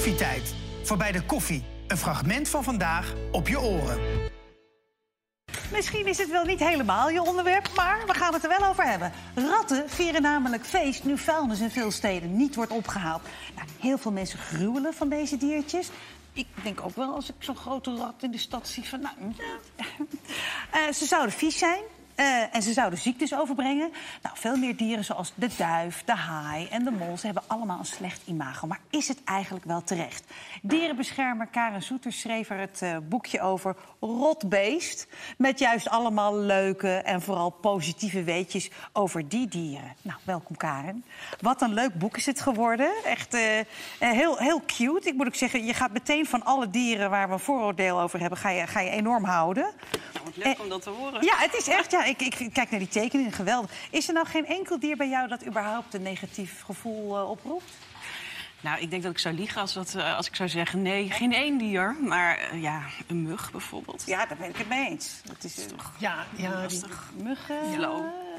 Koffietijd. Voorbij de koffie. Een fragment van vandaag op je oren. Misschien is het wel niet helemaal je onderwerp, maar we gaan het er wel over hebben. Ratten vieren namelijk feest nu vuilnis in veel steden niet wordt opgehaald. Nou, heel veel mensen gruwelen van deze diertjes. Ik denk ook wel als ik zo'n grote rat in de stad zie van... Nou, Eh, ze zouden vies zijn. Eh, en ze zouden ziektes overbrengen. Nou, veel meer dieren zoals de duif, de haai en de mol... ze hebben allemaal een slecht imago. Maar is het eigenlijk wel terecht? Dierenbeschermer Karen Soeter schreef er het eh, boekje over Rotbeest... met juist allemaal leuke en vooral positieve weetjes over die dieren. Nou, welkom Karen. Wat een leuk boek is het geworden. Echt eh, heel, heel cute. Ik moet ook zeggen, je gaat meteen van alle dieren... waar we een vooroordeel over hebben, ga je, ga je enorm houden. Wat leuk om dat te horen. Ja, het is echt. Ja, ik, ik kijk naar die tekeningen, geweldig. Is er nou geen enkel dier bij jou dat überhaupt een negatief gevoel eh, oproept? Nou, ik denk dat ik zou liegen als, dat, eh, als ik zou zeggen... nee, geen één dier, maar eh, ja, een mug bijvoorbeeld. Ja, daar ben ik het mee eens. Het is eh, Ja, ja die Lastig. muggen.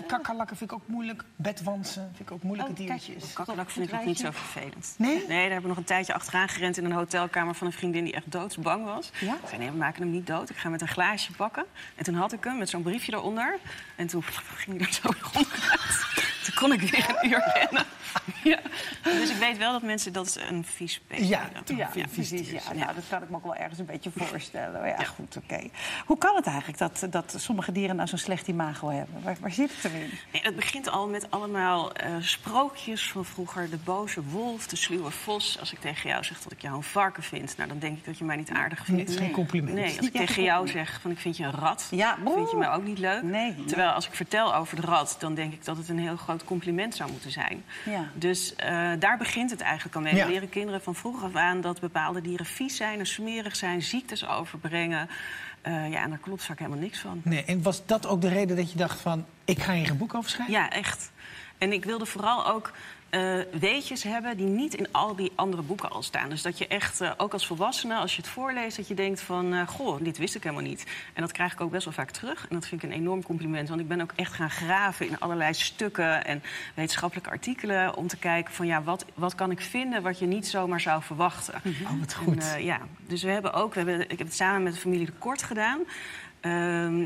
Kakkerlakken vind ik ook moeilijk. Bedwansen vind ik ook moeilijke Oh, diertjes. Kakkelak vind ik ook niet zo vervelend. Nee? Nee, daar heb ik nog een tijdje achteraan gerend in een hotelkamer van een vriendin die echt doodsbang was. Ja? Ik zei, nee, we maken hem niet dood. Ik ga met een glaasje bakken. En toen had ik hem met zo'n briefje eronder. En toen ging hij er zo onderuit. Kon ik weer een uur rennen. Ja. Dus ik weet wel dat mensen dat een vies beest Ja. Ja, precies. Ja, nou, dat kan ik me ook wel ergens een beetje voorstellen. Ja, goed, oké. Hoe kan het eigenlijk dat, dat sommige dieren nou zo'n slecht imago hebben? Waar, waar zit het erin? Nee, het begint al met allemaal eh, sprookjes van vroeger. De boze wolf, de sluwe vos. Als ik tegen jou zeg dat ik jou een varken vind... Nou, dan denk ik dat je mij niet aardig vindt. Nee, geen compliment. Nee, als ik Ja, tegen jou zeg van ik vind je een rat... Ja, vind je mij ook niet leuk. Nee. Terwijl als ik vertel over de rat... dan denk ik dat het een heel groot compliment zou moeten zijn. Ja. Dus eh, daar begint het eigenlijk al mee. Ja. We leren kinderen van vroeg af aan dat bepaalde dieren vies zijn... en smerig zijn, ziektes overbrengen. Eh, ja, en daar klopt vaak helemaal niks van. Nee, en was dat ook de reden dat je dacht van... ik ga hier een boek over schrijven? Ja, echt. En ik wilde vooral ook eh, weetjes hebben die niet in al die andere boeken al staan. Dus dat je echt, eh, ook als volwassene, als je het voorleest... dat je denkt van, eh, goh, dit wist ik helemaal niet. En dat krijg ik ook best wel vaak terug. En dat vind ik een enorm compliment. Want ik ben ook echt gaan graven in allerlei stukken... en wetenschappelijke artikelen om te kijken van... ja, wat, wat kan ik vinden wat je niet zomaar zou verwachten. Oh, wat goed. En, ja, dus we hebben ook, we hebben, ik heb het samen met de familie De Kort gedaan. Ehm,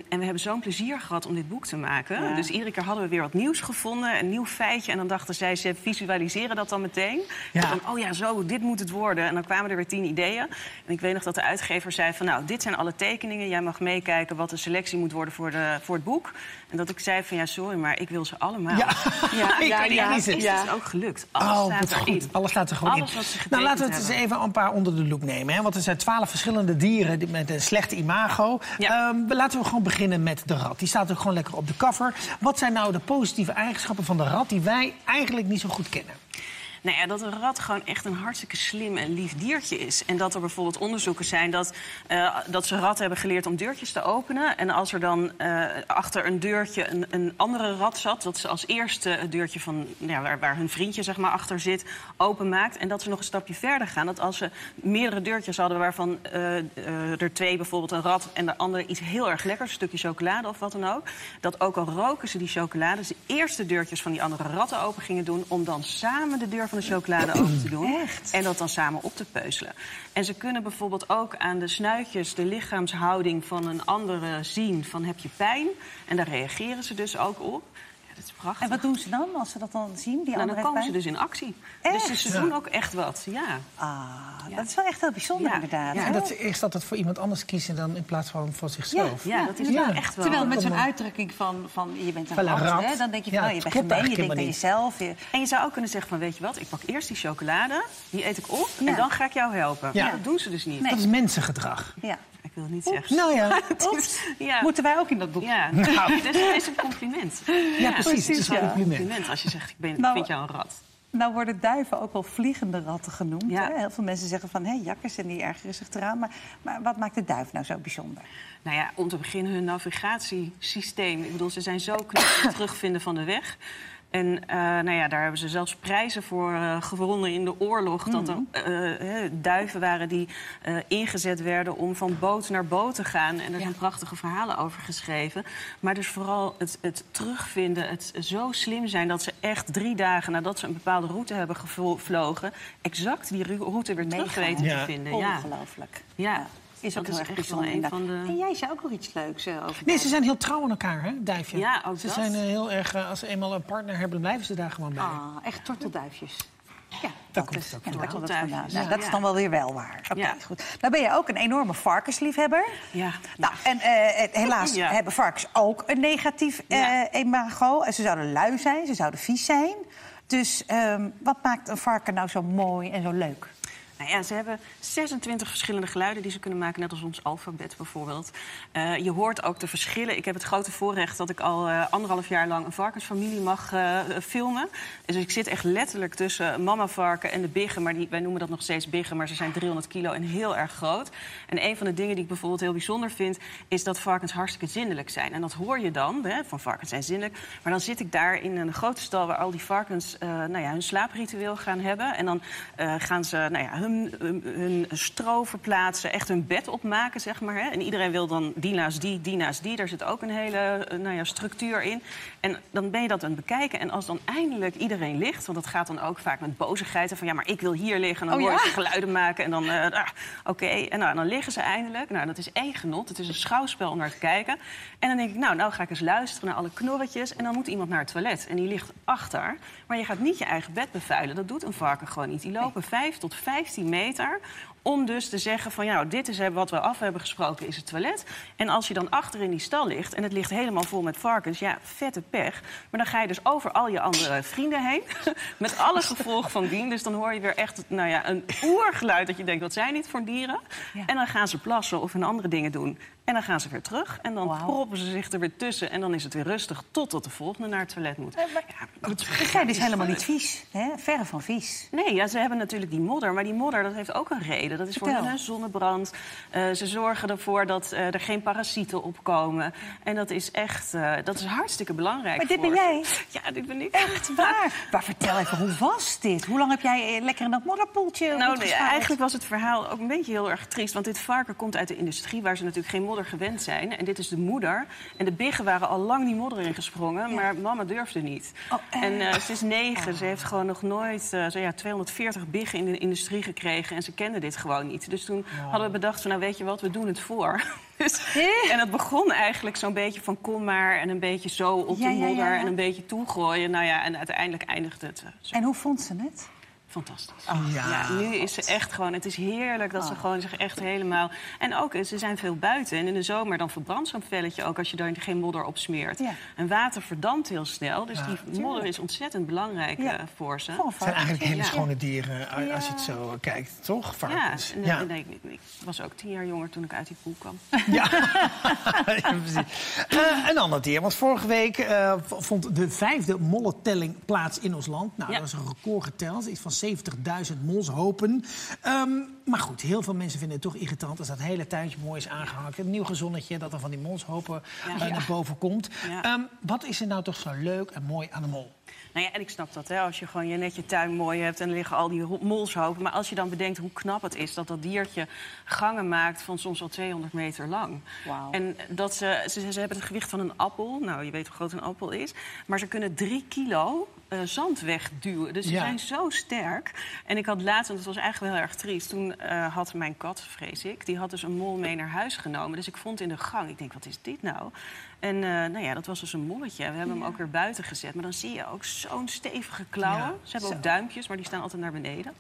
en we hebben zo'n plezier gehad om dit boek te maken. Ja. Dus iedere keer hadden we weer wat nieuws gevonden, een nieuw feitje. En dan dachten zij, ze visualiseren dat dan meteen. Ja. En dan, oh ja, zo, dit moet het worden. En dan kwamen er weer tien ideeën. En ik weet nog dat de uitgever zei van, nou, dit zijn alle tekeningen. Jij mag meekijken wat de selectie moet worden voor, de, voor het boek. En dat ik zei van, ja, sorry, maar ik wil ze allemaal. Ja. ja, Ik ja, ja, is het ook gelukt. Alles Oh, staat erin. goed. Alles staat er gewoon Alles in. wat ze nou, laten we het eens even een paar onder de loep nemen. Hè? Want er zijn twaalf verschillende dieren die- met een slecht imago. Ja. Ehm, laten we gewoon beginnen met de rat. Die staat ook gewoon lekker op de cover. Wat zijn nou de positieve eigenschappen van de rat... die wij eigenlijk niet zo goed kennen? Nou ja, dat een rat gewoon echt een hartstikke slim en lief diertje is. En dat er bijvoorbeeld onderzoeken zijn dat, eh, dat ze ratten hebben geleerd om deurtjes te openen. En als er dan eh, achter een deurtje een, een andere rat zat, dat ze als eerste het deurtje van ja, waar, hun vriendje zeg maar, achter zit openmaakt. En dat ze nog een stapje verder gaan. Dat als ze meerdere deurtjes hadden waarvan eh, er twee bijvoorbeeld een rat en de andere iets heel erg lekkers, een stukje chocolade of wat dan ook. Dat ook al roken ze die chocolade, ze eerst de deurtjes van die andere ratten open gingen doen. Om dan samen de deur de chocolade open te doen. Echt? En dat dan samen op te peuzelen. En ze kunnen bijvoorbeeld ook aan de snuitjes de lichaamshouding van een andere zien van heb je pijn. En daar reageren ze dus ook op. Dat is prachtig. En wat doen ze dan als ze dat dan zien? Die nou, dan komen ze dus in actie. Echt? Dus ze doen ook echt wat, ja. Ah, dat is wel echt heel bijzonder Ja. inderdaad. Ja. En dat is dat het voor iemand anders kiezen dan in plaats van voor zichzelf. Ja, dat is Ja. wel echt wel. Terwijl met zo'n uitdrukking van, van je bent een een rat, hè, dan denk je Ja, van, oh, je bent gemeen, je denkt aan jezelf. Je... En je zou ook kunnen zeggen van, weet je wat, ik pak eerst die chocolade, die eet ik op Ja. en dan ga ik jou helpen. Ja. Dat doen ze dus niet. Nee. Dat is mensengedrag. Ja. Ik wil niet zeggen. Nou ja, is- ja. Moeten wij ook in dat boek? Ja, Nou. dus het is een compliment. ja, precies. Het is een compliment. compliment als je zegt, ik, ben, ik Nou, vind jou een rat. Nou worden duiven ook wel vliegende ratten genoemd. Ja. Hè? Heel veel mensen zeggen van, hé, jakkers en die ergeren zich eraan. Maar, maar wat maakt de duif nou zo bijzonder? Nou ja, om te beginnen hun navigatiesysteem. Ik bedoel, ze zijn zo knap terugvinden van de weg. En eh, nou ja, daar hebben ze zelfs prijzen voor eh, gewonnen in de oorlog. Dat er eh, duiven waren die eh, ingezet werden om van boot naar boot te gaan. En er zijn prachtige verhalen over geschreven. Maar dus vooral het, het terugvinden, het zo slim zijn dat ze echt drie dagen nadat ze een bepaalde route hebben gevlogen, exact die route weer terug weten te vinden. Ja. Ongelooflijk. Ja. Is ook Dat heel is erg bijzonder. een van de- En jij zei ook nog iets leuks eh, over Nee, ze zijn heel trouw aan elkaar, hè, duifje? Ja, ook Ze dat. zijn eh, heel erg, eh, als ze eenmaal een partner hebben, blijven ze daar gewoon bij. Ah, echt tortelduifjes. Ja, dat, komt het ook ja, komt het vandaan. Tortelduifjes, Nou, dat is dan wel weer wel waar. Oké, Ja. goed. Nou ben je ook een enorme varkensliefhebber. Ja. Nou, en helaas Ja. hebben varkens ook een negatief Ja. imago. En Ze zouden lui zijn, ze zouden vies zijn. Dus ehm, wat maakt een varken nou zo mooi en zo leuk? Nou ja, ze hebben 26 verschillende geluiden die ze kunnen maken, net als ons alfabet bijvoorbeeld. Eh, je hoort ook de verschillen. Ik heb het grote voorrecht dat ik al eh, anderhalf jaar lang een varkensfamilie mag eh, filmen. Dus ik zit echt letterlijk tussen mama varken en de biggen. Maar die, wij noemen dat nog steeds biggen, maar ze zijn 300 kilo en heel erg groot. En een van de dingen die ik bijvoorbeeld heel bijzonder vind, is dat varkens hartstikke zindelijk zijn. En dat hoor je dan, hè, van varkens zijn zindelijk. Maar dan zit ik daar in een grote stal waar al die varkens nou ja, hun slaapritueel gaan hebben. En dan gaan ze nou ja, hun, hun, hun stro verplaatsen, echt hun bed opmaken, zeg maar. Hè. En iedereen wil dan die naast die, die naast die. Daar zit ook een hele eh, nou ja, structuur in. En dan ben je dat aan het bekijken. En als dan eindelijk iedereen ligt, want dat gaat dan ook vaak met bozigheid. Van ja, maar ik wil hier liggen. En dan Oh, hoor je ja? ze geluiden maken. En dan, eh, ah, oké. En nou, dan liggen ze eindelijk. Nou, dat is één genot. Het is een schouwspel om naar te kijken. En dan denk ik, nou, nou ga ik eens luisteren naar alle knorretjes. En dan moet iemand naar het toilet. En die ligt achter. Maar je gaat niet je eigen bed bevuilen. Dat doet een varken gewoon niet. Die lopen 5 tot 15 meter om dus te zeggen van, ja, nou, dit is wat we af hebben gesproken, is het toilet. En als je dan achter in die stal ligt en het ligt helemaal vol met varkens, ja, vette pech. Maar dan ga je dus over al je andere vrienden heen, met alle gevolgen van dien. Dus dan hoor je weer echt, nou ja, een oergeluid dat je denkt, wat zijn dit voor dieren? Ja. En dan gaan ze plassen of hun andere dingen doen. En dan gaan ze weer terug en dan proppen ze zich er weer tussen. En dan is het weer rustig totdat de volgende naar het toilet moet. Ja, goed. Ze zijn dus helemaal niet vies. Hè? Verre van vies. Nee, ja, ze hebben natuurlijk die modder. Maar die modder dat heeft ook een reden. Dat is voor een zonnebrand. Eh, ze zorgen ervoor dat eh, er geen parasieten opkomen. En dat is echt dat is hartstikke belangrijk. Maar dit voor ben jij? Ja, dit ben ik. Echt waar? Maar vertel even, hoe was dit? Hoe lang heb jij eh, lekker in dat modderpoeltje Nou, nee, eigenlijk was het verhaal ook een beetje heel erg triest. Want dit varken komt uit de industrie waar ze natuurlijk geen modder gewend zijn. En dit is de moeder. En de biggen waren al lang die modder ingesprongen. Maar mama durfde niet. Oh, en eh, ze is negen. Ze heeft gewoon nog nooit eh, zo ja, 240 biggen in de industrie gekregen. En ze kende dit gewoon niet. Dus toen hadden we bedacht van, nou weet je wat, we doen het voor. dus, en het begon eigenlijk zo'n beetje van kom maar. En een beetje zo op Ja, de ja, ja, modder. ja. En een beetje toegooien. Nou ja, en uiteindelijk eindigde het eh, zo. En hoe vond ze het? Fantastisch. Ja. Ja, nu is ze echt gewoon... Het is heerlijk dat ze Oh. gewoon zich echt helemaal... En ook, ze zijn veel buiten. En in de zomer dan verbrandt zo'n velletje ook... als je daar geen modder op smeert. Ja. En water verdampt heel snel. Dus Ja. die modder is ontzettend belangrijk Ja. eh, voor ze. Gewoon Het zijn eigenlijk hele Ja. schone dieren eh, als je het zo eh, kijkt, toch? Ja, Varkens. en, Ja. en ik, was ook tien jaar jonger toen ik uit die poel kwam. Ja, precies. Een ander dier, want vorige week eh, vond de vijfde mollentelling plaats in ons land. Nou, Ja. dat was een record geteld, iets van 70.000 molshopen. Ehm, maar goed, heel veel mensen vinden het toch irritant als dat hele tuintje mooi is aangehangen. Een nieuw gezonnetje dat er van die molshopen Ja. eh, naar boven komt. Ja. Ehm, wat is er nou toch zo leuk en mooi aan de mol? Nou ja, en ik snap dat, hè, als je gewoon je net je tuin mooi hebt... en er liggen al die molshopen. Maar als je dan bedenkt hoe knap het is dat dat diertje gangen maakt... van soms al 200 meter lang. Wauw. En dat ze, ze, ze hebben het gewicht van een appel. Nou, je weet hoe groot een appel is. Maar ze kunnen drie kilo eh, zand wegduwen. Dus ze Ja. zijn zo sterk. En ik had laatst, en dat was eigenlijk wel heel erg triest... toen eh, had mijn kat, vrees ik, die had dus een mol mee naar huis genomen. Dus ik vond in de gang, ik denk, wat is dit nou? En eh, nou ja, dat was dus een molletje. We hebben hem ook weer buiten gezet. Maar dan zie je ook zo'n stevige klauwen. Ja, Ze hebben zo. ook duimpjes, maar die staan altijd naar beneden.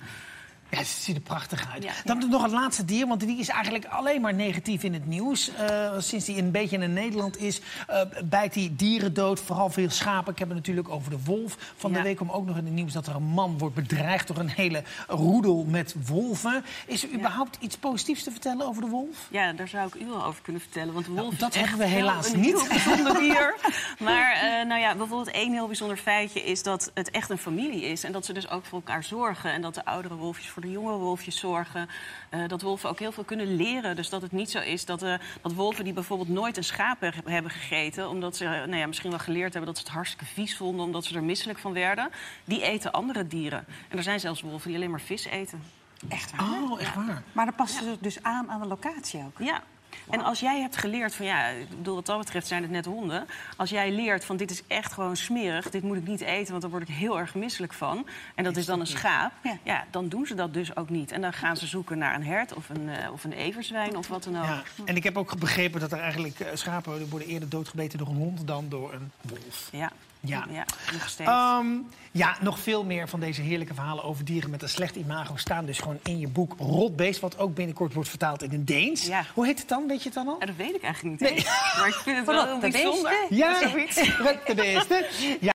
Ja, ze ziet er prachtig uit. Ja. Dan nog het laatste dier, want die is eigenlijk alleen maar negatief in het nieuws. Eh, sinds die een beetje in Nederland is, eh, bijt die dieren dood. Vooral veel schapen. Ik heb het natuurlijk over de wolf. Van de week kwam ook nog in het nieuws dat er een man wordt bedreigd door een hele roedel met wolven. Is er überhaupt iets positiefs te vertellen over de wolf? Ja, daar zou ik u wel over kunnen vertellen. Want de wolf Nou, dat is echt hebben we helaas een niet. bijzonder dier. maar eh, nou ja, bijvoorbeeld één heel bijzonder feitje is dat het echt een familie is. En dat ze dus ook voor elkaar zorgen. En dat de oudere wolfjes voor de jonge wolfjes zorgen. Eh, dat wolven ook heel veel kunnen leren. Dus dat het niet zo is dat, eh, dat wolven die bijvoorbeeld nooit een schaap he- hebben gegeten... omdat ze eh, nou ja, misschien wel geleerd hebben dat ze het hartstikke vies vonden... omdat ze er misselijk van werden, die eten andere dieren. En er zijn zelfs wolven die alleen maar vis eten. Echt waar? Oh, echt waar. Maar dan passen ze dus aan aan de locatie ook. Ja. En als jij hebt geleerd van ja, ik bedoel, wat dat betreft zijn het net honden. Als jij leert van dit is echt gewoon smerig, dit moet ik niet eten, want daar word ik heel erg misselijk van. En dat is dan een schaap. Ja. Ja. dan doen ze dat dus ook niet. En dan gaan ze zoeken naar een hert of een, eh, of een everzwijn of wat dan ook. Ja. En ik heb ook begrepen dat er eigenlijk eh, schapen worden eerder doodgebeten door een hond dan door een wolf. Ja. Ja. ja nog steeds. Ehm, ja, nog veel meer van deze heerlijke verhalen over dieren met een slecht imago staan dus gewoon in je boek Rotbeest, wat ook binnenkort wordt vertaald in het Deens. Ja. Hoe heet het dan? Weet je het dan al? Ja, dat weet ik eigenlijk niet eens. Maar ik vind het wel heel bijzonder. Ja, Zoiets. Rotbeesten. Ja,